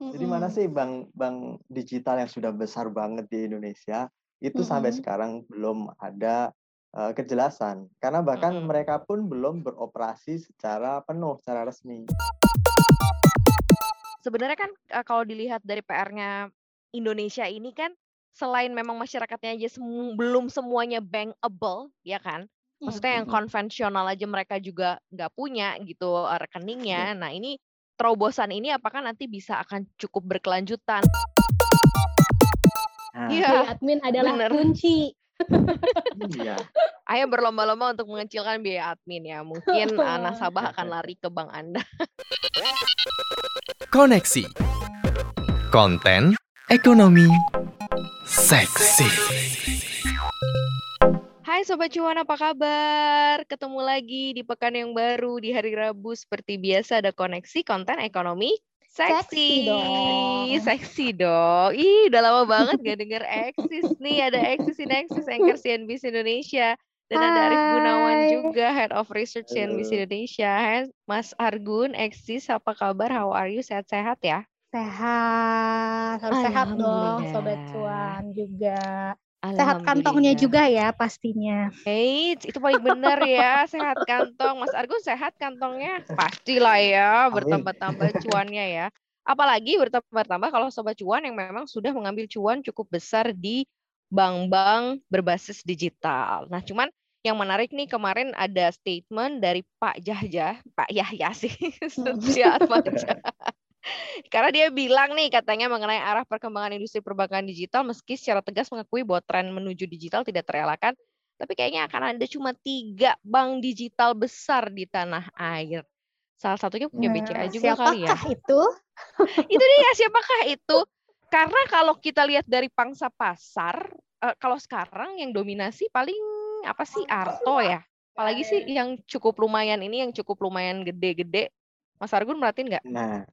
Jadi mana sih bank bank digital yang sudah besar banget di Indonesia, itu sampai Mhm. sekarang belum ada, eee, kejelasan. Karena bahkan Mhm. mereka pun belum beroperasi secara penuh, secara resmi. Sebenarnya kan, eee, kalau dilihat dari PR-nya Indonesia ini kan, selain memang masyarakatnya aja semu belum semuanya bankable, ya kan? Maksudnya yang konvensional aja mereka juga nggak punya gitu, Iya. rekeningnya. Nah ini, terobosan ini apakah nanti bisa akan cukup berkelanjutan? Nah. Biaya Iya, admin adalah bener. kunci. Iya. Ayo berlomba-lomba untuk mengecilkan biaya admin ya. Mungkin, nasabah akan lari ke bank Anda. Koneksi. Konten ekonomi seksi. Hai Sobat Cuan, apa kabar? Ketemu lagi di pekan yang baru di hari Rabu seperti biasa ada koneksi konten ekonomi Seksi seksi. dong. Seksi dong. Ih, udah lama banget gak denger Eksis nih. Ada Eksis in Eksis anchor CNBC Indonesia. Dan ada Arif Gunawan juga Head of Research CNBC. Indonesia. Hai Mas Argun, Eksis apa kabar? How are you? Sehat-sehat ya? Sehat, harus sehat dong Sobat. Cuan juga. Sehat kantongnya juga ya pastinya. Eits, itu paling benar ya, sehat kantong. Mas Argun sehat kantongnya? Pastilah ya, bertambah-tambah cuannya ya. Apalagi bertambah-tambah kalau sobat cuan yang memang sudah mengambil cuan cukup besar di bank-bank berbasis digital. Nah, cuman yang menarik nih kemarin ada statement dari Pak Jahja, Pak Yahya sih, Setia Atmaja. Karena dia bilang nih katanya mengenai arah perkembangan industri perbankan digital meski secara tegas mengakui bahwa tren menuju digital tidak terelakkan, tapi kayaknya akan ada cuma tiga bank digital besar di tanah air. Salah satunya punya BCA Nah, juga kali ya. siapakah itu? Itu dia siapakah itu? Karena kalau kita lihat dari pangsa pasar, eh, kalau sekarang yang dominasi paling apa sih Arto ya. Apalagi sih yang cukup lumayan ini yang cukup lumayan gede-gede. Mas Argun merhatiin nggak? Nah,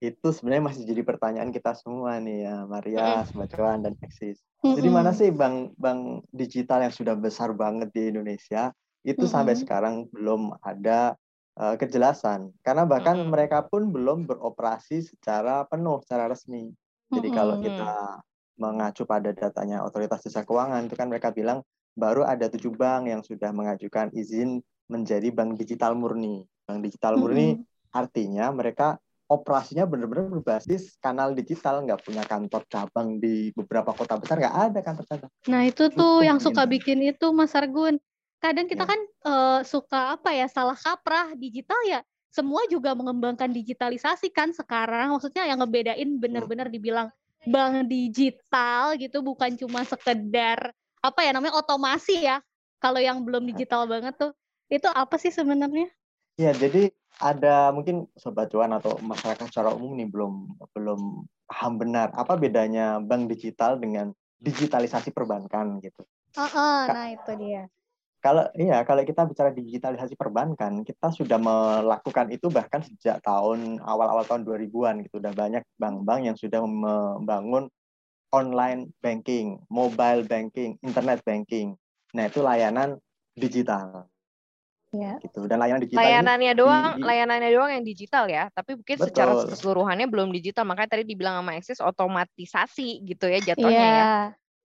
itu sebenarnya masih jadi pertanyaan kita semua nih ya, Maria, Sobat Cuan, dan Eksis. Jadi mana sih bank bank digital yang sudah besar banget di Indonesia, itu sampai sekarang belum ada, eee, kejelasan. Karena bahkan mereka pun belum beroperasi secara penuh, secara resmi. Jadi kalau kita mengacu pada datanya Otoritas Jasa Keuangan, itu kan mereka bilang baru ada 7 bank yang sudah mengajukan izin menjadi bank digital murni. Bank digital murni artinya mereka operasinya benar-benar berbasis kanal digital, nggak punya kantor cabang di beberapa kota besar, nggak ada kantor cabang. Nah itu Itu tuh yang suka bikin itu Mas Argun. Kadang kita Iya. kan eh, suka apa ya salah kaprah digital ya. Semua juga mengembangkan digitalisasi kan sekarang. Maksudnya yang ngebedain benar-benar dibilang bank digital gitu bukan cuma sekedar apa ya namanya otomasi ya. Kalau yang belum digital banget tuh itu apa sih sebenarnya? Ya, jadi ada mungkin Sobat Cuan atau masyarakat secara umum nih belum belum paham benar apa bedanya bank digital dengan digitalisasi perbankan gitu. Heeh, Ka- nah itu dia. Kalau iya, kalau kita bicara digitalisasi perbankan, kita sudah melakukan itu bahkan sejak tahun awal-awal tahun 2000-an gitu. Udah banyak bank-bank yang sudah membangun online banking, mobile banking, internet banking. Nah, itu layanan digital Ya. gitu. Dan layanan digital ini Layanannya doang, di- layanannya doang yang digital ya, tapi mungkin secara Betul. keseluruhannya belum digital. Makanya tadi dibilang sama Eksis otomatisasi gitu ya jatuhnya Iya. ya.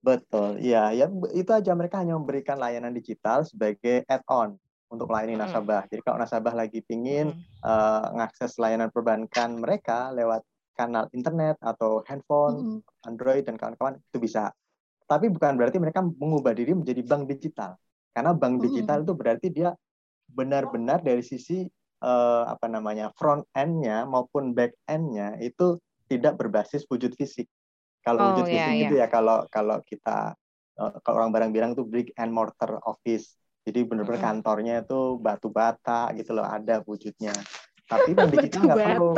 Betul, iya, ya b- itu aja mereka hanya memberikan layanan digital sebagai add-on untuk melayani Mm. nasabah. Jadi kalau nasabah lagi pingin Mm. eh, mengakses layanan perbankan mereka lewat kanal internet atau handphone, Mm-mm. Android dan kawan-kawan itu bisa. Tapi bukan berarti mereka mengubah diri menjadi bank digital. Karena bank digital itu berarti dia benar-benar dari sisi eh, apa namanya front end-nya maupun back end-nya itu tidak berbasis wujud fisik. Kalau Oh, wujud iya, fisik iya. gitu ya kalau kalau kita eh, kalau orang barang bilang itu brick and mortar office. Jadi benar-benar kantornya itu batu bata gitu loh ada wujudnya. Tapi digital Batu nggak perlu.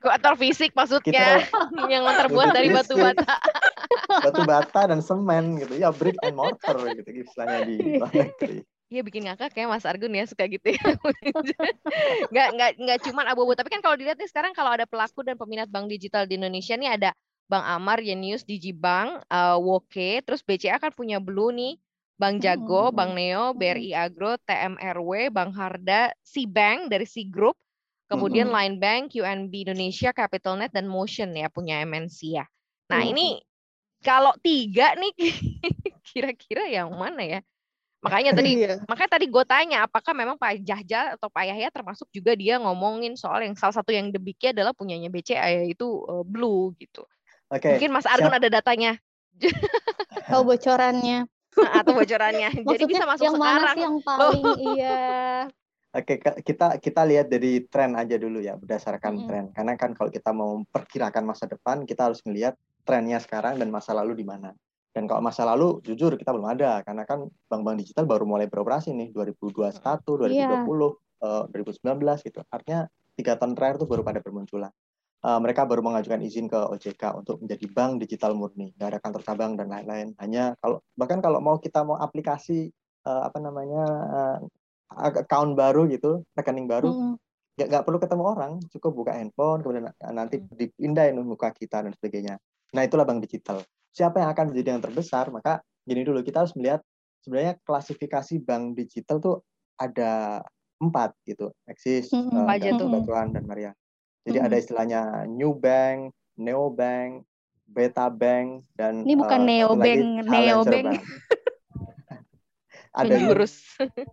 Kantor fisik maksudnya yang terbuat dari batu fisik. bata. batu bata dan semen gitu ya brick and mortar gitu istilahnya di luar negeri. Iya bikin ngakak kayak Mas Argun ya suka gitu ya. nggak nggak nggak cuman abu-abu tapi kan kalau dilihat nih sekarang kalau ada pelaku dan peminat bank digital di Indonesia nih ada Bank Amar, Yenius, Digibank, uh, Woke, terus BCA kan punya Blue nih, Bank Jago, Hmm. Bank Neo, BRI Agro, TMRW, Bank Harda, Bank dari C Group, kemudian Mm-mm. Line Bank, UNB Indonesia, CapitalNet, dan Motion ya punya MNC ya. Nah Mm-mm. ini kalau tiga nih kira-kira yang mana ya? Makanya tadi Iya. makanya tadi gue tanya apakah memang Pak Jahja atau Pak Yahya termasuk juga dia ngomongin soal yang salah satu yang debiknya adalah punyanya BCA yaitu eh, Blue gitu. Oke, Mungkin Mas Argun siap. ada datanya Tahu bocorannya. atau bocorannya. Jadi bisa masuk yang mana sekarang. sih yang paling iya? Oke, Kak, kita kita lihat dari tren aja dulu ya, berdasarkan Mm-mm. tren. Karena kan kalau kita mau memperkirakan masa depan, kita harus melihat trennya sekarang dan masa lalu di mana. Dan kalau masa lalu, jujur kita belum ada, karena kan bank-bank digital baru mulai beroperasi nih 2021, 2020, eh, 2019 gitu. Artinya tiga tahun terakhir tuh baru pada bermunculan. Eh, mereka baru mengajukan izin ke OJK untuk menjadi bank digital murni, nggak ada kantor cabang dan lain-lain. Hanya kalau bahkan kalau mau kita mau aplikasi eh, apa namanya eh, account baru gitu, rekening baru, nggak nggak perlu ketemu orang, cukup buka handphone, kemudian nanti dipindahin muka kita dan sebagainya. Nah itulah bank digital. Siapa yang akan menjadi yang terbesar? Maka gini dulu, kita harus melihat sebenarnya klasifikasi bank digital tuh ada empat gitu, eksis, dan tuh? Batuan dan Maria. Jadi Mm-mm. ada istilahnya new bank, neo bank, beta bank, dan Ini bukan eh, neo satu lagi bank, neo bank. ada new, Menjurus.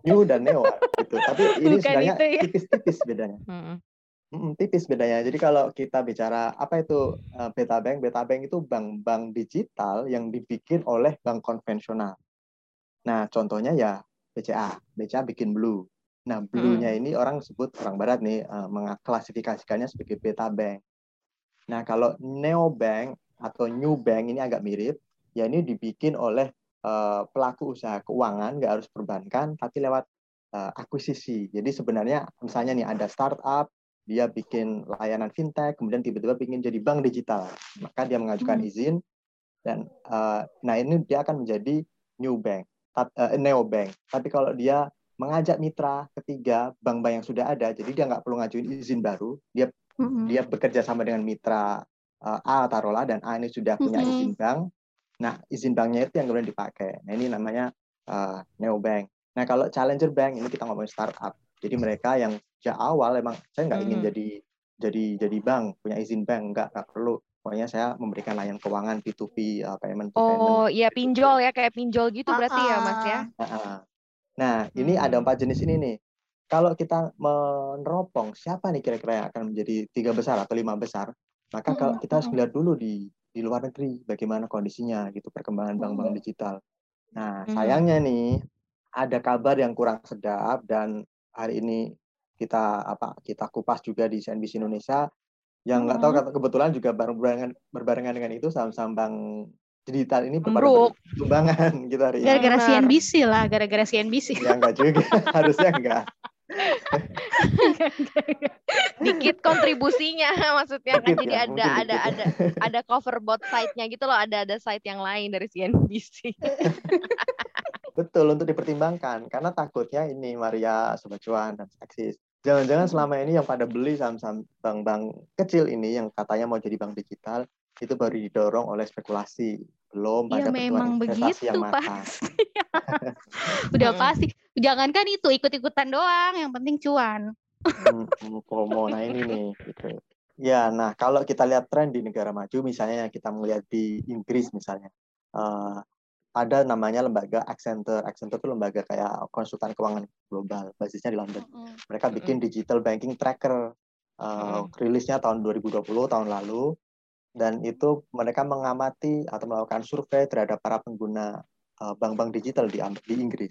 new dan neo gitu. Tapi ini Bukan sebenarnya ya. tipis-tipis bedanya. Mm-mm. Tipis bedanya. Jadi kalau kita bicara apa itu uh, beta bank, beta bank itu bank-bank digital yang dibikin oleh bank konvensional. Nah, contohnya ya BCA. BCA bikin Blue. Nah, Blue-nya ini orang sebut orang barat nih uh, mengklasifikasikannya sebagai beta bank. Nah, kalau neo bank atau new bank ini agak mirip. Ya ini dibikin oleh uh, pelaku usaha keuangan, nggak harus perbankan, tapi lewat uh, akuisisi. Jadi sebenarnya misalnya nih ada startup dia bikin layanan fintech, kemudian tiba-tiba ingin jadi bank digital, maka dia mengajukan Hmm. izin dan uh, nah ini dia akan menjadi new bank, uh, neo bank. Tapi kalau dia mengajak mitra ketiga bank-bank yang sudah ada, jadi dia nggak perlu ngajuin izin baru, dia Mm-mm. dia bekerja sama dengan mitra uh, A taruhlah dan A ini sudah punya Mm-mm. izin bank. Nah, izin banknya itu yang kemudian dipakai. Nah, ini namanya uh, neobank. Nah, kalau challenger bank ini kita ngomongin startup. Jadi mereka yang sejak awal emang saya nggak ingin Hmm. jadi jadi jadi bank, punya izin bank, nggak nggak perlu. Pokoknya saya memberikan layanan keuangan P2P, uh, payment to payment. Oh iya pinjol ya kayak pinjol gitu berarti ya Mas ya. Ah, Nah, Nah, ini ada Hmm. empat jenis ini nih. Kalau kita meneropong siapa nih kira-kira yang akan menjadi tiga besar atau lima besar, maka kalau kita harus mm-mm. melihat dulu di di luar negeri bagaimana kondisinya gitu perkembangan bank-bank Mm-mm. digital. Nah, sayangnya nih ada kabar yang kurang sedap dan hari ini kita apa kita kupas juga di CNBC Indonesia yang nggak tahu Mhm. kata- kebetulan juga bareng berbarengan berbarengan dengan itu saham-saham bank digital ini berpada Ambruk. bertumbangan gitu hari ini. Gara-gara. CNBC lah, gara-gara CNBC. Ya enggak juga, harusnya enggak. Dikit kontribusinya maksudnya kan jadi ya, ada mungkin ada dikit. ada ada cover bot site-nya gitu loh, ada ada site yang lain dari CNBC. Betul untuk dipertimbangkan karena takutnya ini Maria Sobat Cuan dan Aksis. Jangan-jangan selama ini yang pada beli saham-saham bank-bank kecil ini yang katanya mau jadi bank digital itu baru didorong oleh spekulasi, belum Iya pada memang begitu yang matang. pasti. Udah Mm. pasti. Jangankan itu ikut-ikutan doang, yang penting cuan. Hmm, hmm, promo. Nah ini nih. Gitu. Ya, nah kalau kita lihat tren di negara maju, misalnya kita melihat di Inggris misalnya, eh, ada namanya lembaga Accenture. Accenture itu lembaga kayak konsultan keuangan global, basisnya di London. Mereka bikin digital banking tracker, eh, Mm-mm. rilisnya tahun 2020 tahun lalu, dan itu mereka mengamati atau melakukan survei terhadap para pengguna eh, bank-bank digital di, di Inggris.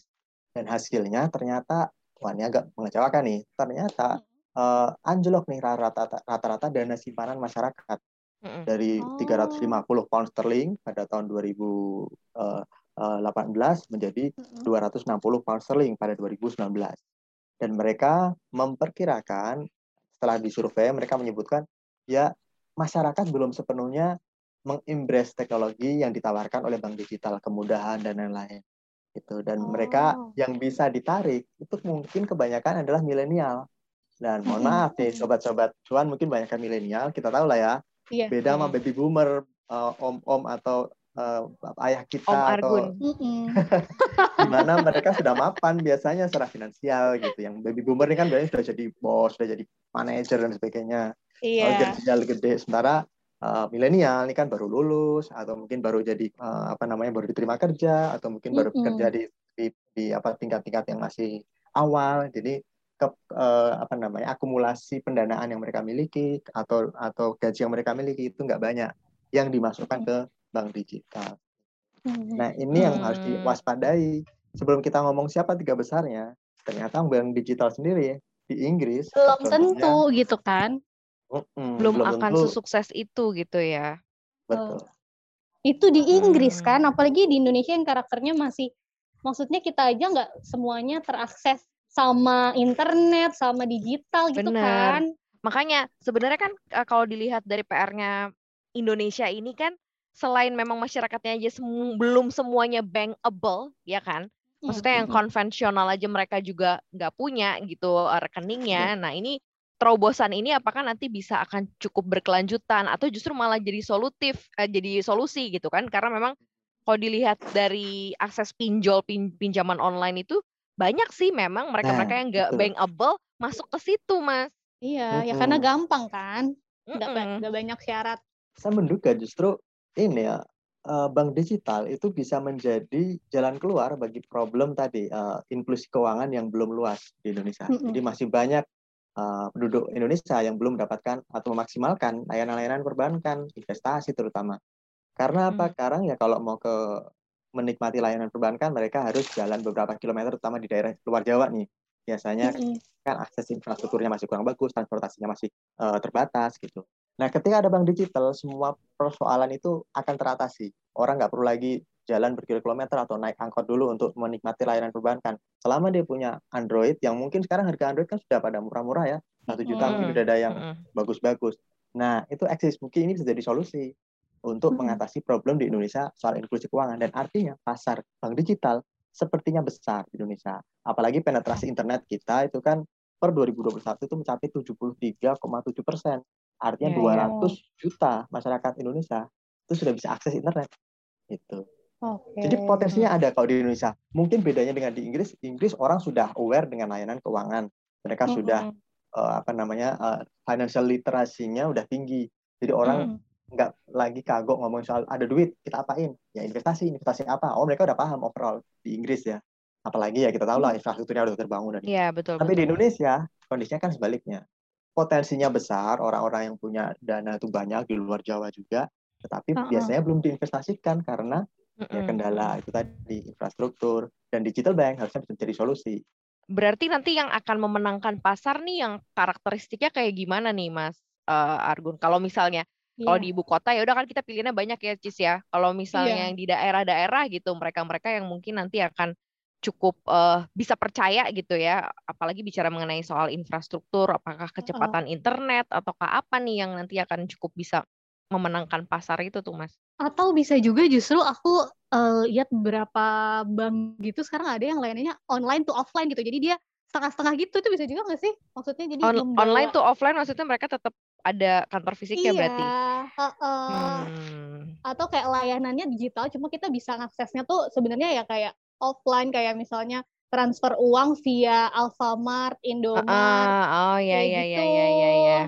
Dan hasilnya ternyata, wah ini agak mengecewakan nih, ternyata eh, anjlok nih rata-rata dana simpanan masyarakat Mm-mm. dari Oh. 350 pound sterling pada tahun 2018 menjadi 260 pound sterling pada 2019. Dan mereka memperkirakan setelah disurvei mereka menyebutkan ya masyarakat belum sepenuhnya mengimbres teknologi yang ditawarkan oleh bank digital, kemudahan dan lain-lain. Gitu. Dan mereka Oh. yang bisa ditarik itu mungkin kebanyakan adalah milenial. Dan mohon maaf nih sobat-sobat cuan mungkin banyak milenial, kita tahu lah ya Iya. beda sama Mm. baby boomer, uh, om-om atau uh, ayah kita Om Argun. atau di mana mereka sudah mapan biasanya secara finansial gitu. Yang baby boomer ini kan biasanya sudah jadi bos, sudah jadi manajer dan sebagainya. Iya. Oh, gajinya gede. Sementara uh, milenial ini kan baru lulus atau mungkin baru jadi uh, apa namanya baru diterima kerja atau mungkin baru Mm-mm. bekerja di, di di apa tingkat-tingkat yang masih awal. Jadi ke uh, apa namanya akumulasi pendanaan yang mereka miliki atau atau gaji yang mereka miliki itu nggak banyak yang dimasukkan ke bank digital. Hmm. Nah, ini yang harus Hmm. diwaspadai. Sebelum kita ngomong siapa tiga besarnya, ternyata bank digital sendiri di Inggris belum tentu gitu kan. mm-mm, belum, akan tentu, sesukses itu gitu ya. betul. Itu di Inggris Hmm. kan, apalagi di Indonesia yang karakternya masih maksudnya kita aja nggak semuanya terakses sama internet, sama digital gitu Bener. kan. Makanya sebenarnya kan eh, kalau dilihat dari PR-nya Indonesia ini kan selain memang masyarakatnya aja semu- belum semuanya bankable, ya kan? Maksudnya yang Mm-mm. konvensional aja mereka juga nggak punya gitu eh, rekeningnya. Iya. Nah ini terobosan ini apakah nanti bisa akan cukup berkelanjutan atau justru malah jadi solutif, eh, jadi solusi gitu kan? Karena memang kalau dilihat dari akses pinjol pin- pinjaman online itu banyak sih memang mereka-mereka Nah, yang nggak betul. bankable masuk ke situ, Mas. Iya, ya Mm-mm. karena gampang kan, nggak Mm-mm. nggak banyak syarat. Saya menduga justru ini ya eh, bank digital itu bisa menjadi jalan keluar bagi problem tadi eh, inklusi keuangan yang belum luas di Indonesia. Mm-mm. Jadi masih banyak eh, penduduk Indonesia yang belum mendapatkan atau memaksimalkan layanan-layanan perbankan, investasi terutama. Karena apa? Hmm. Sekarang ya kalau mau ke menikmati layanan perbankan mereka harus jalan beberapa kilometer terutama di daerah luar Jawa nih. Biasanya kan akses infrastrukturnya masih kurang bagus, transportasinya masih eh, terbatas gitu. Nah, ketika ada bank digital, semua persoalan itu akan teratasi. Orang nggak perlu lagi jalan berkilo-kilometer atau naik angkot dulu untuk menikmati layanan perbankan. Selama dia punya Android, yang mungkin sekarang harga Android kan sudah pada murah-murah ya, satu juta mungkin sudah ada yang bagus-bagus. Nah, itu eksis. Mungkin ini bisa jadi solusi untuk mengatasi problem di Indonesia soal inklusi keuangan. Dan artinya pasar bank digital sepertinya besar di Indonesia. Apalagi penetrasi internet kita itu kan per 2021 itu mencapai 73,7 persen. Artinya Ya, ya. 200 juta masyarakat Indonesia itu sudah bisa akses internet. Itu. Oke. Jadi potensinya ada kalau di Indonesia. Mungkin bedanya dengan di Inggris, Inggris orang sudah aware dengan layanan keuangan. Mereka Mm-mm. sudah eh, apa namanya eh, financial literasinya udah tinggi. Jadi orang Mm. Nggak lagi kagok ngomong soal ada duit kita apain ya investasi investasi apa oh mereka udah paham overall di Inggris ya apalagi ya kita tahu lah infrastrukturnya udah terbangun dan Iya, betul tapi di betul. Indonesia kondisinya kan sebaliknya potensinya besar orang-orang yang punya dana itu banyak di luar Jawa juga tetapi Uh-uh. biasanya belum diinvestasikan karena ya Mm-mm. kendala itu tadi infrastruktur dan digital bank harusnya bisa menjadi solusi Berarti nanti yang akan memenangkan pasar nih yang karakteristiknya kayak gimana nih, Mas eh, Argun? Kalau misalnya kalau Iya. di ibu kota ya udah kan kita pilihannya banyak ya, Cis ya. Kalau misalnya Iya. yang di daerah-daerah gitu, mereka-mereka yang mungkin nanti akan cukup eh, bisa percaya gitu ya, apalagi bicara mengenai soal infrastruktur, apakah kecepatan internet ataukah apa nih yang nanti akan cukup bisa memenangkan pasar itu tuh, Mas? Atau bisa juga justru aku eh, lihat beberapa bank gitu sekarang ada yang layanannya online to offline gitu. Jadi dia setengah-setengah gitu itu bisa juga nggak sih? Maksudnya jadi On- membawa- online to offline maksudnya mereka tetap ada kantor fisiknya iya, berarti. heeh. Hmm. Atau kayak layanannya digital, cuma kita bisa ngaksesnya tuh sebenarnya ya kayak offline kayak misalnya transfer uang via Alfamart, Indomart. Ah, oh ya kayak ya ya gitu. ya ya ya.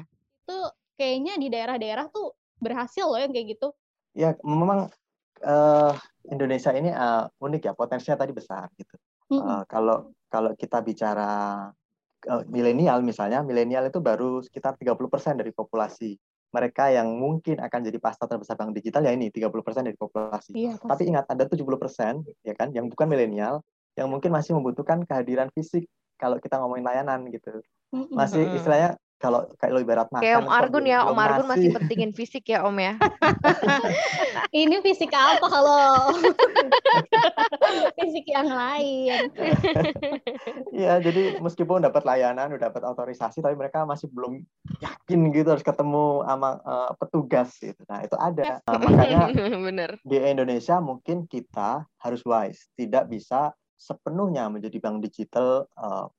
Itu kayaknya di daerah-daerah tuh berhasil loh yang kayak gitu. ya memang eh, Indonesia ini eh, unik ya potensinya tadi besar gitu. Eh, kalau kalau kita bicara eh, milenial misalnya, milenial itu baru sekitar 30% dari populasi. Mereka yang mungkin akan jadi pasar terbesar bank digital ya ini 30% dari populasi. Iya, Tapi ingat ada 70% ya kan yang bukan milenial yang mungkin masih membutuhkan kehadiran fisik kalau kita ngomongin layanan gitu. Masih istilahnya kalau kayak lo ibarat makan Kayak Om Argun ya, Om Argun masih pentingin fisik ya Om ya. Ini fisik apa kalau fisik yang lain? Iya, jadi meskipun dapat layanan, udah dapat otorisasi, tapi mereka masih belum yakin gitu harus ketemu sama eh, petugas gitu. Nah itu ada. Nah, makanya Bener. di Indonesia mungkin kita harus wise, tidak bisa sepenuhnya menjadi bank digital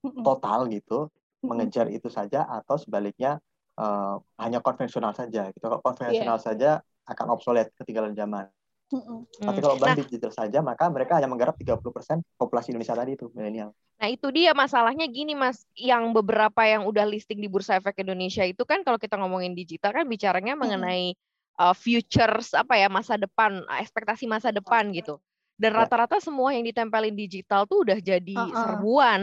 Mm-mm. total gitu. Mengejar itu saja atau sebaliknya eh, hanya konvensional saja gitu. Kalau konvensional Iya. saja akan obsolete ketinggalan zaman. Mm-mm. Tapi Hmm. kalau bank Nah, digital saja, maka mereka hanya menggarap 30% populasi Indonesia tadi itu, milenial. Nah, itu dia masalahnya gini, Mas. Yang beberapa yang udah listing di Bursa Efek Indonesia itu kan kalau kita ngomongin digital kan bicaranya Mm-mm. mengenai uh, futures apa ya, masa depan, uh, ekspektasi masa depan gitu. Dan Ya. rata-rata semua yang ditempelin digital tuh udah jadi Uh-uh. serbuan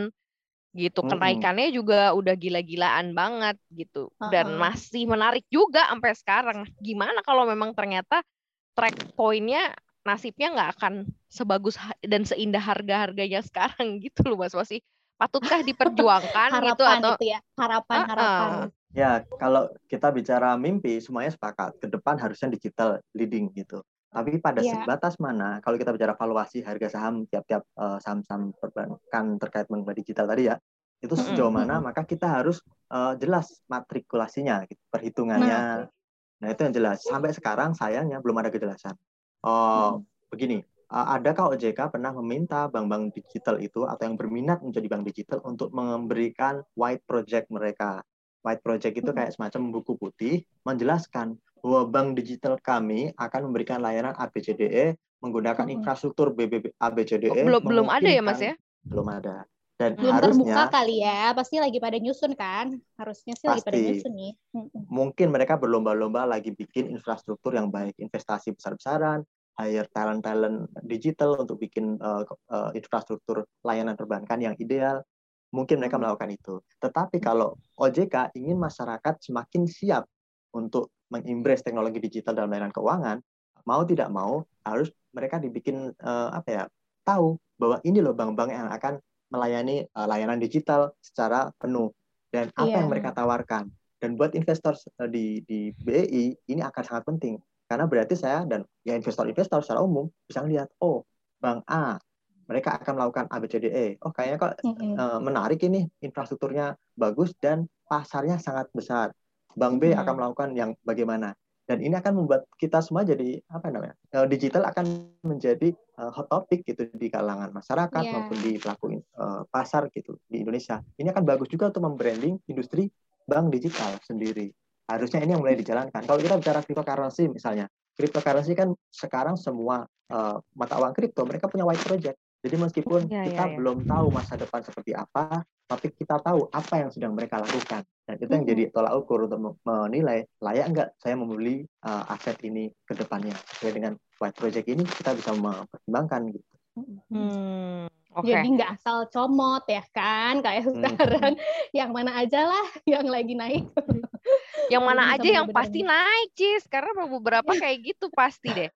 gitu. Kenaikannya juga udah gila-gilaan banget gitu. Dan masih menarik juga sampai sekarang. Gimana kalau memang ternyata track point-nya nasibnya nggak akan sebagus dan seindah harga-harganya sekarang gitu loh Mas Masih patutkah diperjuangkan gitu harapan atau itu ya harapan harapan Uh-uh. Ya, kalau kita bicara mimpi, semuanya sepakat. Ke depan harusnya digital leading gitu. Tapi pada Iya. sebatas mana, kalau kita bicara valuasi harga saham tiap-tiap eh, saham-saham perbankan terkait mengenai digital tadi ya, itu sejauh mana, maka kita harus eh, jelas matrikulasinya, gitu, perhitungannya. Nah, itu yang jelas. Sampai sekarang sayangnya belum ada kejelasan. Oh, begini, eh, adakah OJK pernah meminta bank-bank digital itu atau yang berminat menjadi bank digital untuk memberikan white project mereka? White project itu kayak semacam buku putih menjelaskan bahwa bank digital kami akan memberikan layanan ABCDE menggunakan Mm-mm. infrastruktur BBB Oh, ABCDE. belum belum ada ya Mas ya? Belum ada. Dan belum terbuka harusnya kali ya pasti lagi pada nyusun kan harusnya sih lagi pada Pasti. nyusun nih mungkin mereka berlomba-lomba lagi bikin infrastruktur yang baik, investasi besar-besaran, hire talent-talent digital untuk bikin uh, uh, infrastruktur layanan perbankan yang ideal. Mungkin mereka Hmm. melakukan itu. Tetapi kalau OJK ingin masyarakat semakin siap untuk mengimbres teknologi digital dalam layanan keuangan, mau tidak mau harus mereka dibikin uh, apa ya tahu bahwa ini loh bank-bank yang akan melayani uh, layanan digital secara penuh dan apa Iya. yang mereka tawarkan. Dan buat investor uh, di di BEI ini akan sangat penting karena berarti saya dan ya investor-investor secara umum bisa melihat oh bank A mereka akan melakukan ABCDE. Oh kayaknya kok Mm-mm. eh, menarik ini infrastrukturnya bagus dan pasarnya sangat besar. Bank B Hmm. akan melakukan yang bagaimana? Dan ini akan membuat kita semua jadi apa namanya? eh, digital akan menjadi eh, hot topic gitu di kalangan masyarakat Iya. maupun di pelaku eh, pasar gitu di Indonesia. Ini akan bagus juga untuk membranding industri bank digital sendiri. Harusnya ini yang mulai dijalankan. Kalau kita bicara cryptocurrency misalnya, cryptocurrency kan sekarang semua mata uang kripto mereka punya white project. Jadi meskipun Ya, kita ya, ya. belum tahu masa depan seperti apa, tapi kita tahu apa yang sedang mereka lakukan. Dan itu yang jadi tolak ukur untuk me- menilai layak nggak saya membeli uh, aset ini ke depannya. Sesuai dengan white project ini kita bisa mempertimbangkan gitu. Hmm, oke. Jadi nggak asal comot ya kan kayak Hmm. sekarang yang mana aja lah yang lagi naik. Yang mana aja yang pasti naik, Cis. Karena beberapa kayak gitu pasti deh.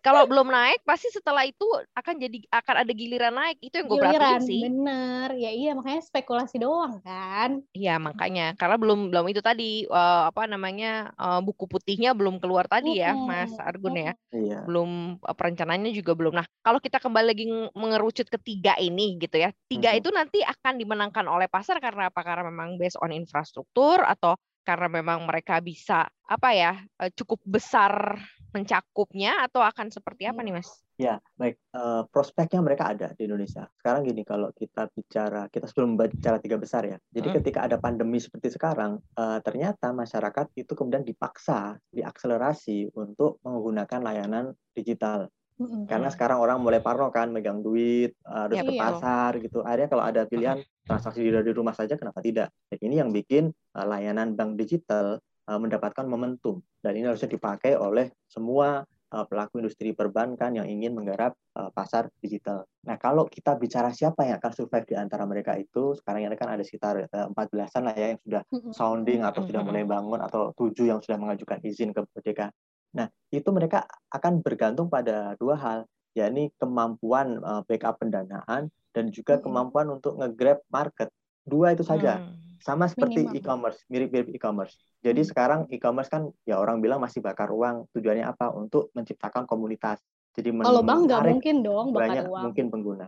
Kalau belum naik, pasti setelah itu akan jadi akan ada giliran naik. Itu yang gue Giliran, perhatiin sih. bener. Ya iya makanya spekulasi doang kan. Iya, makanya karena belum belum itu tadi eh, apa namanya eh, buku putihnya belum keluar tadi ya, Mas Argun ya. Iya. Belum eh, perencanaannya juga belum. Nah, kalau kita kembali lagi ng- mengerucut ketiga ini gitu ya. Tiga Mhm. itu nanti akan dimenangkan oleh pasar karena apa? Karena memang based on infrastruktur atau karena memang mereka bisa apa ya cukup besar mencakupnya atau akan seperti apa nih Mas? Ya, baik. Eh, prospeknya mereka ada di Indonesia. Sekarang gini, kalau kita bicara, kita sebelum bicara tiga besar ya. Jadi Mm. ketika ada pandemi seperti sekarang, eh, ternyata masyarakat itu kemudian dipaksa, diakselerasi untuk menggunakan layanan digital. Mm-mm. Karena Hmm. sekarang orang mulai parno kan, megang duit, harus Iya, ke pasar gitu. Akhirnya kalau ada pilihan transaksi di dari rumah saja, kenapa tidak? Dan ini yang bikin eh, layanan bank digital mendapatkan momentum. Dan ini harusnya dipakai oleh semua eh, pelaku industri perbankan yang ingin menggarap eh, pasar digital. Nah, kalau kita bicara siapa yang akan survive di antara mereka itu, sekarang ini kan ada sekitar eh, 14-an lah ya yang sudah sounding atau sudah mulai bangun atau tujuh yang sudah mengajukan izin ke OJK. Nah, itu mereka akan bergantung pada dua hal, yakni kemampuan eh, backup pendanaan dan juga kemampuan untuk nge-grab market. Dua itu saja. Hmm. Sama seperti e-commerce, mirip-mirip e-commerce. Jadi Hmm. sekarang e-commerce kan ya orang bilang masih bakar uang. Tujuannya apa? Untuk menciptakan komunitas. Jadi Kalau bank nggak menarik mungkin dong bakar banyak uang. mungkin pengguna.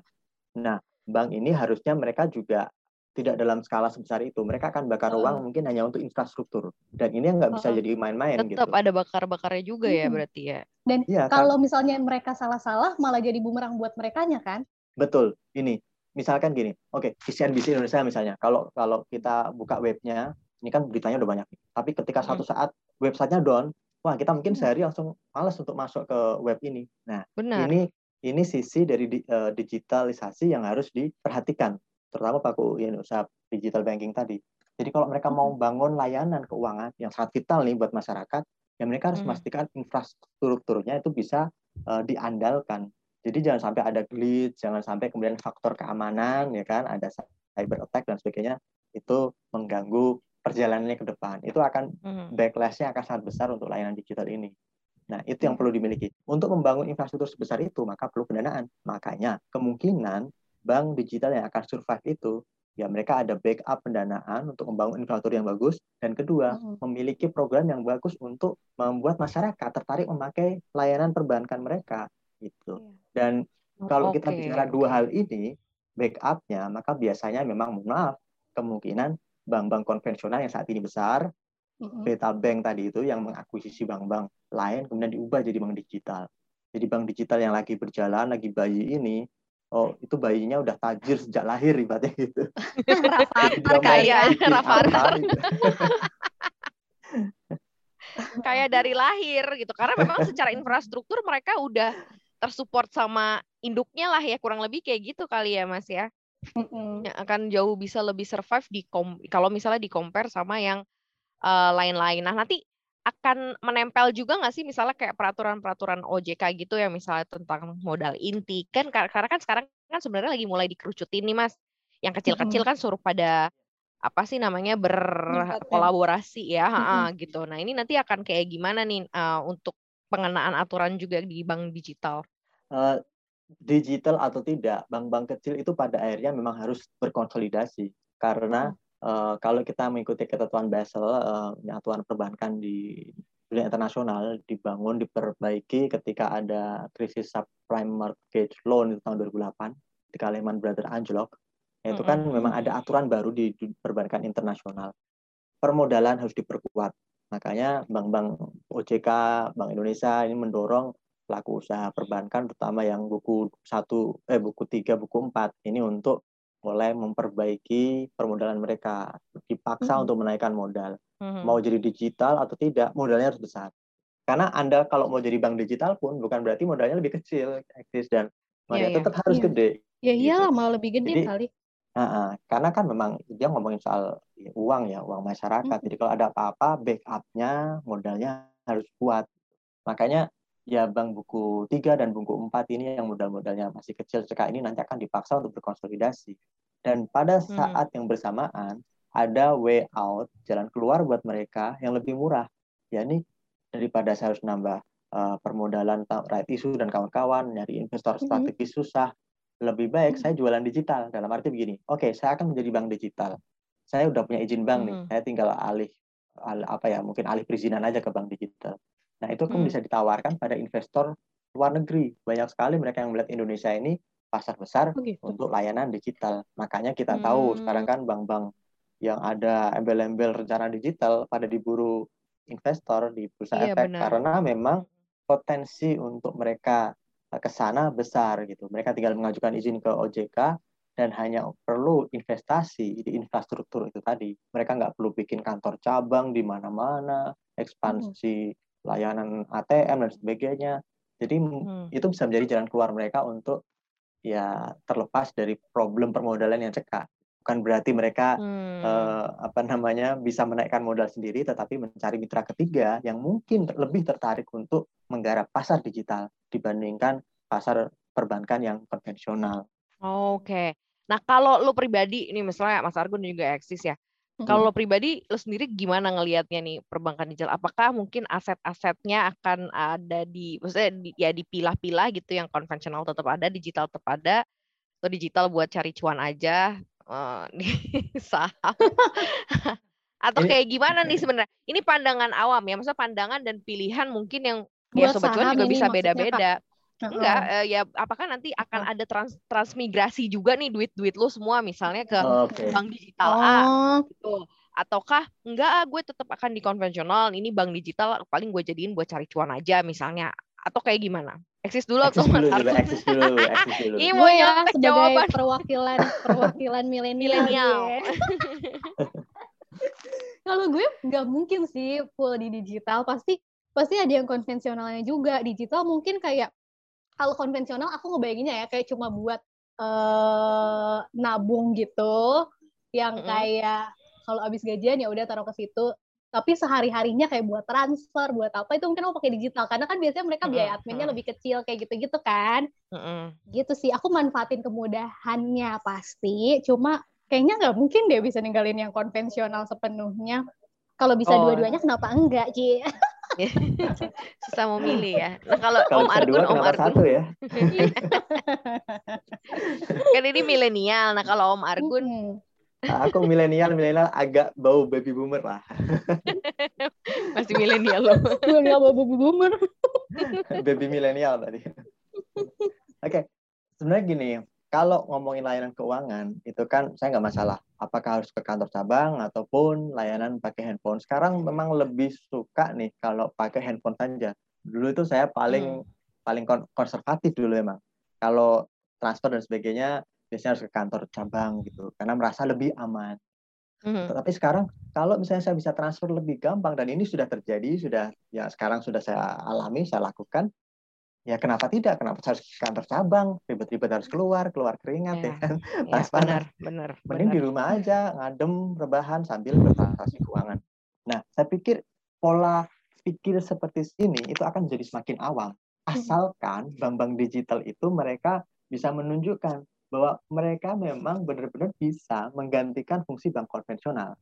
Nah, bank ini harusnya mereka juga tidak dalam skala sebesar itu. Mereka akan bakar Heeh. uang mungkin hanya untuk infrastruktur. Dan ini nggak bisa Heeh. jadi main-main gitu. Tetap ada bakar-bakarnya juga ya Mm-mm. berarti ya. Dan kan? kalau misalnya mereka salah-salah malah jadi bumerang buat merekanya kan? Betul. Ini misalkan gini. Oke, CNBC Indonesia misalnya. Kalau kalau kita buka webnya, ini kan beritanya udah banyak. Tapi ketika Mm. suatu saat websitenya down, wah kita mungkin Hmm. sehari langsung malas untuk masuk ke web ini. Nah, Benar. ini ini sisi dari di- eh, digitalisasi yang harus diperhatikan, terutama pelaku yang usaha digital banking tadi. Jadi kalau mereka mau bangun layanan keuangan yang sangat vital nih buat masyarakat, ya mereka harus memastikan infrastrukturnya itu bisa eh, diandalkan. Jadi jangan sampai ada glitch, jangan sampai kemudian faktor keamanan, ya kan, ada cyber attack dan sebagainya itu mengganggu perjalanannya ke depan. Itu akan Mhm. backlash-nya akan sangat besar untuk layanan digital ini. Nah, itu yang perlu dimiliki. Untuk membangun infrastruktur sebesar itu, maka perlu pendanaan. Makanya, kemungkinan bank digital yang akan survive itu, ya mereka ada backup pendanaan untuk membangun infrastruktur yang bagus. Dan kedua, Mm-mm. memiliki program yang bagus untuk membuat masyarakat tertarik memakai layanan perbankan mereka. Gitu. Dan kalau kita Oke, bicara dua hal ini, backupnya, maka biasanya memang, mohon maaf, kemungkinan bank-bank konvensional yang saat ini besar, Mm-mm. beta bank tadi itu yang mengakuisisi bank-bank lain kemudian diubah jadi bank digital. Jadi bank digital yang lagi berjalan, lagi bayi ini, oh itu bayinya udah tajir sejak lahir ibaratnya gitu. Rafathar kaya, Rafathar. kayak dari lahir gitu karena memang secara infrastruktur mereka udah tersupport sama induknya lah ya kurang lebih kayak gitu kali ya Mas ya yang akan jauh bisa lebih survive di kom- kalau misalnya di compare sama yang eh, lain-lain. Nah nanti akan menempel juga nggak sih misalnya kayak peraturan-peraturan OJK gitu ya misalnya tentang modal inti kan kar- karena kan sekarang kan sebenarnya lagi mulai dikerucutin nih Mas. Yang kecil-kecil kan suruh pada apa sih namanya berkolaborasi ya ha-ha, gitu. Nah ini nanti akan kayak gimana nih eh, untuk pengenaan aturan juga di bank digital? Eh, digital atau tidak, bank-bank kecil itu pada akhirnya memang harus berkonsolidasi karena eh, kalau kita mengikuti ketentuan Basel, aturan perbankan di dunia internasional dibangun, diperbaiki ketika ada krisis subprime mortgage loan itu tahun 2008, ketika Lehman Brothers anjlok, itu kan Mm-mm. memang ada aturan baru di perbankan internasional. Permodalan harus diperkuat. Makanya bank-bank OJK, Bank Indonesia ini mendorong pelaku usaha perbankan terutama yang buku satu eh buku tiga buku empat ini untuk mulai memperbaiki permodalan mereka dipaksa Mhm. untuk menaikkan modal Mhm. mau jadi digital atau tidak modalnya harus besar karena anda kalau mau jadi bank digital pun bukan berarti modalnya lebih kecil eksis dan modalnya Iya, iya. tetap harus Iya. gede Ya Gitu. iyalah malah lebih gede Jadi, kali. Nah, ah, karena kan memang dia ngomongin soal ya, uang ya uang masyarakat Mhm. jadi kalau ada apa-apa backupnya modalnya harus kuat makanya ya bank buku 3 dan buku 4 ini yang modal-modalnya masih kecil sekali ini nanti akan dipaksa untuk berkonsolidasi. Dan pada Hmm. saat yang bersamaan ada way out, jalan keluar buat mereka yang lebih murah. Ya ini daripada saya harus nambah eh, permodalan right issue dan kawan-kawan nyari investor Mhm. strategis susah. Lebih baik saya jualan digital dalam arti begini. Oke, saya akan menjadi bank digital. Saya udah punya izin bank nih. Mhm. Saya tinggal alih al- apa ya mungkin alih perizinan aja ke bank digital. Nah, itu kan Hmm. bisa ditawarkan pada investor luar negeri. Banyak sekali mereka yang melihat Indonesia ini pasar besar Oh gitu. untuk layanan digital. Makanya kita tahu Hmm. sekarang kan bank-bank yang ada embel-embel rencana digital pada diburu investor di bursa Iya, efek benar. karena memang potensi untuk mereka ke sana besar gitu. Mereka tinggal mengajukan izin ke OJK dan hanya perlu investasi di infrastruktur itu tadi. Mereka nggak perlu bikin kantor cabang di mana-mana, ekspansi layanan ATM dan sebagainya. Jadi Hmm. itu bisa menjadi jalan keluar mereka untuk ya terlepas dari problem permodalan yang cekak. Bukan berarti mereka Hmm. eh, apa namanya bisa menaikkan modal sendiri, tetapi mencari mitra ketiga yang mungkin lebih tertarik untuk menggarap pasar digital dibandingkan pasar perbankan yang konvensional. Oke. Nah, kalau lo pribadi ini misalnya Mas Argun juga Eksis ya. Mhm. Kalau lo pribadi lo sendiri gimana ngelihatnya nih perbankan digital? Apakah mungkin aset-asetnya akan ada di maksudnya di- ya dipilah-pilah gitu yang konvensional tetap ada, digital tetap ada, atau digital buat cari cuan aja eh, di saham? Atau kayak gimana nih sebenarnya? Ini pandangan awam ya, maksudnya pandangan dan pilihan mungkin yang ya Buat sobat cuan juga bisa beda-beda. Enggak, eh, ya apakah nanti akan ada trans transmigrasi juga nih duit-duit lu semua misalnya ke Oke. bank digital A Oh, gitu. Ataukah enggak ah, gue tetap akan di konvensional, ini bank digital paling gue jadiin buat cari cuan aja misalnya. Atau kayak gimana? Eksis dulu atau Eksis Mas dulu, eksis dulu, eksis dulu. Ini mau gue ya sebagai jawaban perwakilan perwakilan milenial. Kalau gue nggak mungkin sih full di digital, pasti pasti ada yang konvensionalnya juga. Digital mungkin kayak kalau konvensional aku ngebayanginnya ya kayak cuma buat uh, nabung gitu yang kayak kalau habis gajian ya udah taruh ke situ tapi sehari-harinya kayak buat transfer, buat apa itu mungkin aku pakai digital karena kan biasanya mereka biaya adminnya lebih kecil kayak gitu-gitu kan. Gitu sih, aku manfaatin kemudahannya pasti, cuma kayaknya nggak mungkin deh bisa ninggalin yang konvensional sepenuhnya. Kalau bisa oh. dua-duanya kenapa enggak, Ci? Susah mau milih ya. Nah kalau Om Argun, Om Argun. Satu ya? kan ini milenial. Nah kalau Om Argun, Aku milenial, milenial agak bau baby boomer lah. Masih milenial loh. Milenial bau baby boomer. baby milenial tadi. Oke, okay. sebenarnya gini, kalau ngomongin layanan keuangan itu kan saya nggak masalah. Apakah harus ke kantor cabang ataupun layanan pakai handphone. Sekarang memang lebih suka nih kalau pakai handphone saja. Dulu itu saya paling hmm. paling konservatif dulu emang. Kalau transfer dan sebagainya biasanya harus ke kantor cabang gitu karena merasa lebih aman. Mm-hmm. Tetapi sekarang kalau misalnya saya bisa transfer lebih gampang dan ini sudah terjadi sudah ya sekarang sudah saya alami saya lakukan ya kenapa tidak kenapa harus ke kantor cabang ribet-ribet harus keluar keluar keringat yeah. ya kan yeah, benar benar mending benar. di rumah aja ngadem rebahan sambil bertransaksi keuangan nah saya pikir pola pikir seperti ini itu akan jadi semakin awam mm-hmm. asalkan bank-bank digital itu mereka bisa menunjukkan bahwa mereka memang benar-benar bisa menggantikan fungsi bank konvensional.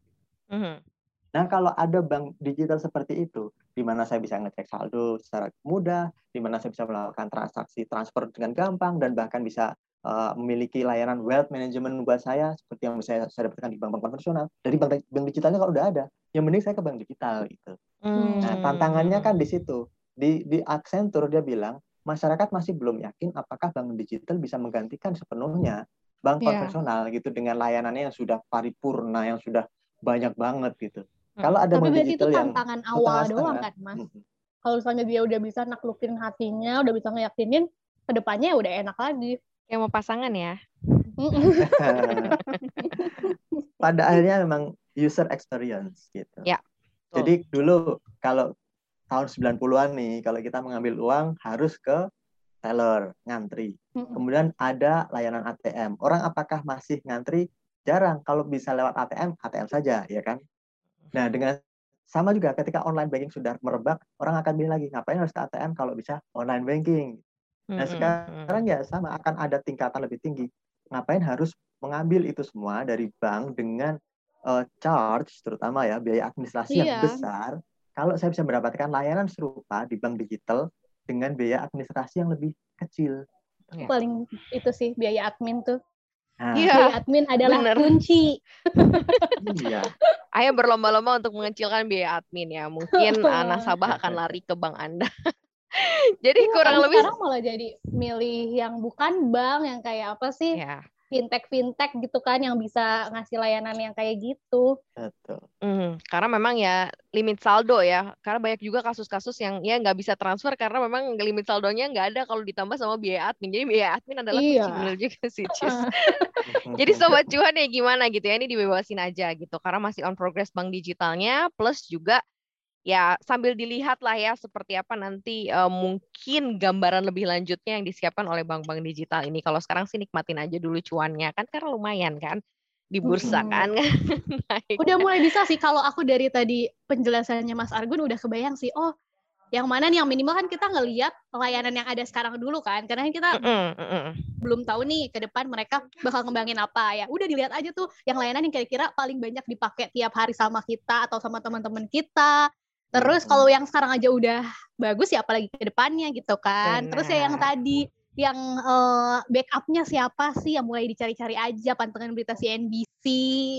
Mm-hmm. Nah, kalau ada bank digital seperti itu, di mana saya bisa ngecek saldo secara mudah, di mana saya bisa melakukan transaksi transfer dengan gampang, dan bahkan bisa uh, memiliki layanan wealth management buat saya, seperti yang bisa saya dapatkan di bank-bank konvensional. Dari bank, bank digitalnya kalau udah ada, yang mending saya ke bank digital gitu. Mm. Nah, tantangannya kan di situ. Di, di Accenture dia bilang, masyarakat masih belum yakin apakah bank digital bisa menggantikan sepenuhnya bank yeah. konvensional gitu dengan layanannya yang sudah paripurna yang sudah banyak banget gitu. Hmm. Kalau ada Tapi digital itu tantangan yang awal doang kan, Mas. Hmm. Kalau misalnya dia udah bisa naklukin hatinya, udah bisa ngeyakinin ke depannya udah enak lagi. Kayak mau pasangan ya. Pada akhirnya memang user experience gitu. Ya. Jadi dulu kalau tahun 90-an nih kalau kita mengambil uang harus ke teller ngantri. Kemudian ada layanan ATM. Orang apakah masih ngantri? Jarang. Kalau bisa lewat ATM, ATM saja, ya kan? Nah, dengan sama juga ketika online banking sudah merebak, orang akan bilang lagi, ngapain harus ke ATM kalau bisa online banking? Nah, sekarang ya sama akan ada tingkatan lebih tinggi. Ngapain harus mengambil itu semua dari bank dengan uh, charge terutama ya biaya administrasi iya. yang besar kalau saya bisa mendapatkan layanan serupa di bank digital dengan biaya administrasi yang lebih kecil. Ya. Paling itu sih biaya admin tuh. Nah. Ya, biaya admin adalah bener. kunci. iya. Ayo berlomba-lomba untuk mengecilkan biaya admin ya. Mungkin nasabah akan lari ke bank Anda. jadi ya, kurang lebih sekarang malah jadi milih yang bukan bank yang kayak apa sih? Ya fintech fintech gitu kan yang bisa ngasih layanan yang kayak gitu. Betul. Mm, karena memang ya limit saldo ya. Karena banyak juga kasus-kasus yang ya nggak bisa transfer karena memang limit saldonya nggak ada kalau ditambah sama biaya admin. Jadi biaya admin adalah iya. kunci benar juga sih. Jadi sobat cuan ya gimana gitu ya ini dibebasin aja gitu karena masih on progress bank digitalnya plus juga ya sambil dilihat lah ya seperti apa nanti uh, mungkin gambaran lebih lanjutnya yang disiapkan oleh bank-bank digital ini. Kalau sekarang sih nikmatin aja dulu cuannya kan karena lumayan kan di bursa hmm. kan. Naik. Udah mulai bisa sih kalau aku dari tadi penjelasannya Mas Argun udah kebayang sih. Oh, yang mana nih yang minimal kan kita ngelihat layanan yang ada sekarang dulu kan karena kan kita mm -mm. belum tahu nih ke depan mereka bakal ngembangin apa ya udah dilihat aja tuh yang layanan yang kira-kira paling banyak dipakai tiap hari sama kita atau sama teman-teman kita Terus kalau yang sekarang aja udah bagus ya apalagi ke depannya gitu kan. Benar. Terus ya yang tadi yang uh, backupnya siapa sih? Yang mulai dicari-cari aja pantengin berita CNBC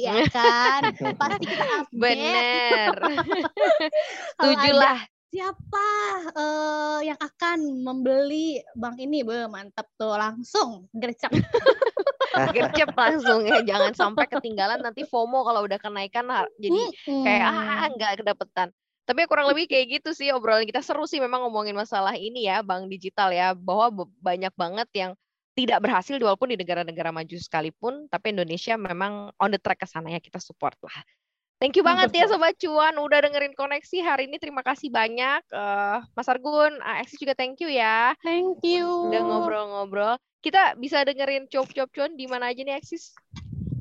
ya kan? Pasti kita update. Bener tujuh siapa uh, yang akan membeli bank ini? Be mantap tuh langsung gercep. Gercep langsung ya jangan sampai ketinggalan nanti FOMO kalau udah kenaikan jadi kayak ah nggak kedapetan tapi kurang lebih kayak gitu sih obrolan kita seru sih memang ngomongin masalah ini ya bank digital ya bahwa banyak banget yang tidak berhasil walaupun di negara-negara maju sekalipun tapi Indonesia memang on the track ke sana ya kita support lah. Thank you banget ya Sobat Cuan udah dengerin koneksi hari ini. Terima kasih banyak. Uh, Mas Argun, Alexis juga thank you ya. Thank you. Udah ngobrol-ngobrol. Kita bisa dengerin Cuap-Cuap Cuan di mana aja nih Alexis?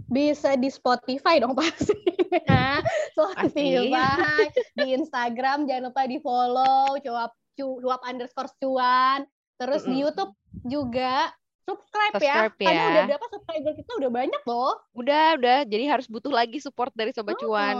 Bisa di Spotify dong pasti. Spotify, di Instagram jangan lupa di follow cuap cuap underscore cuan. Terus mm -hmm. di YouTube juga subscribe, ya. subscribe ya. ya. Karena udah berapa subscriber kita udah banyak loh. Udah, udah. Jadi harus butuh lagi support dari Sobat oh. Cuan.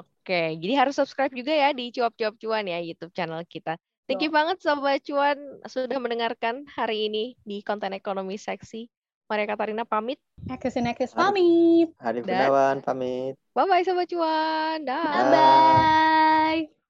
Oke, jadi harus subscribe juga ya di Cuap-Cuap Cuan ya YouTube channel kita. Thank you oh. banget Sobat Cuan sudah mendengarkan hari ini di konten ekonomi seksi. Maria Katarina pamit. Eksis Eksis pamit. Hari Gunawan pamit. Bye-bye Sobat Cuan. Dah. Bye-bye.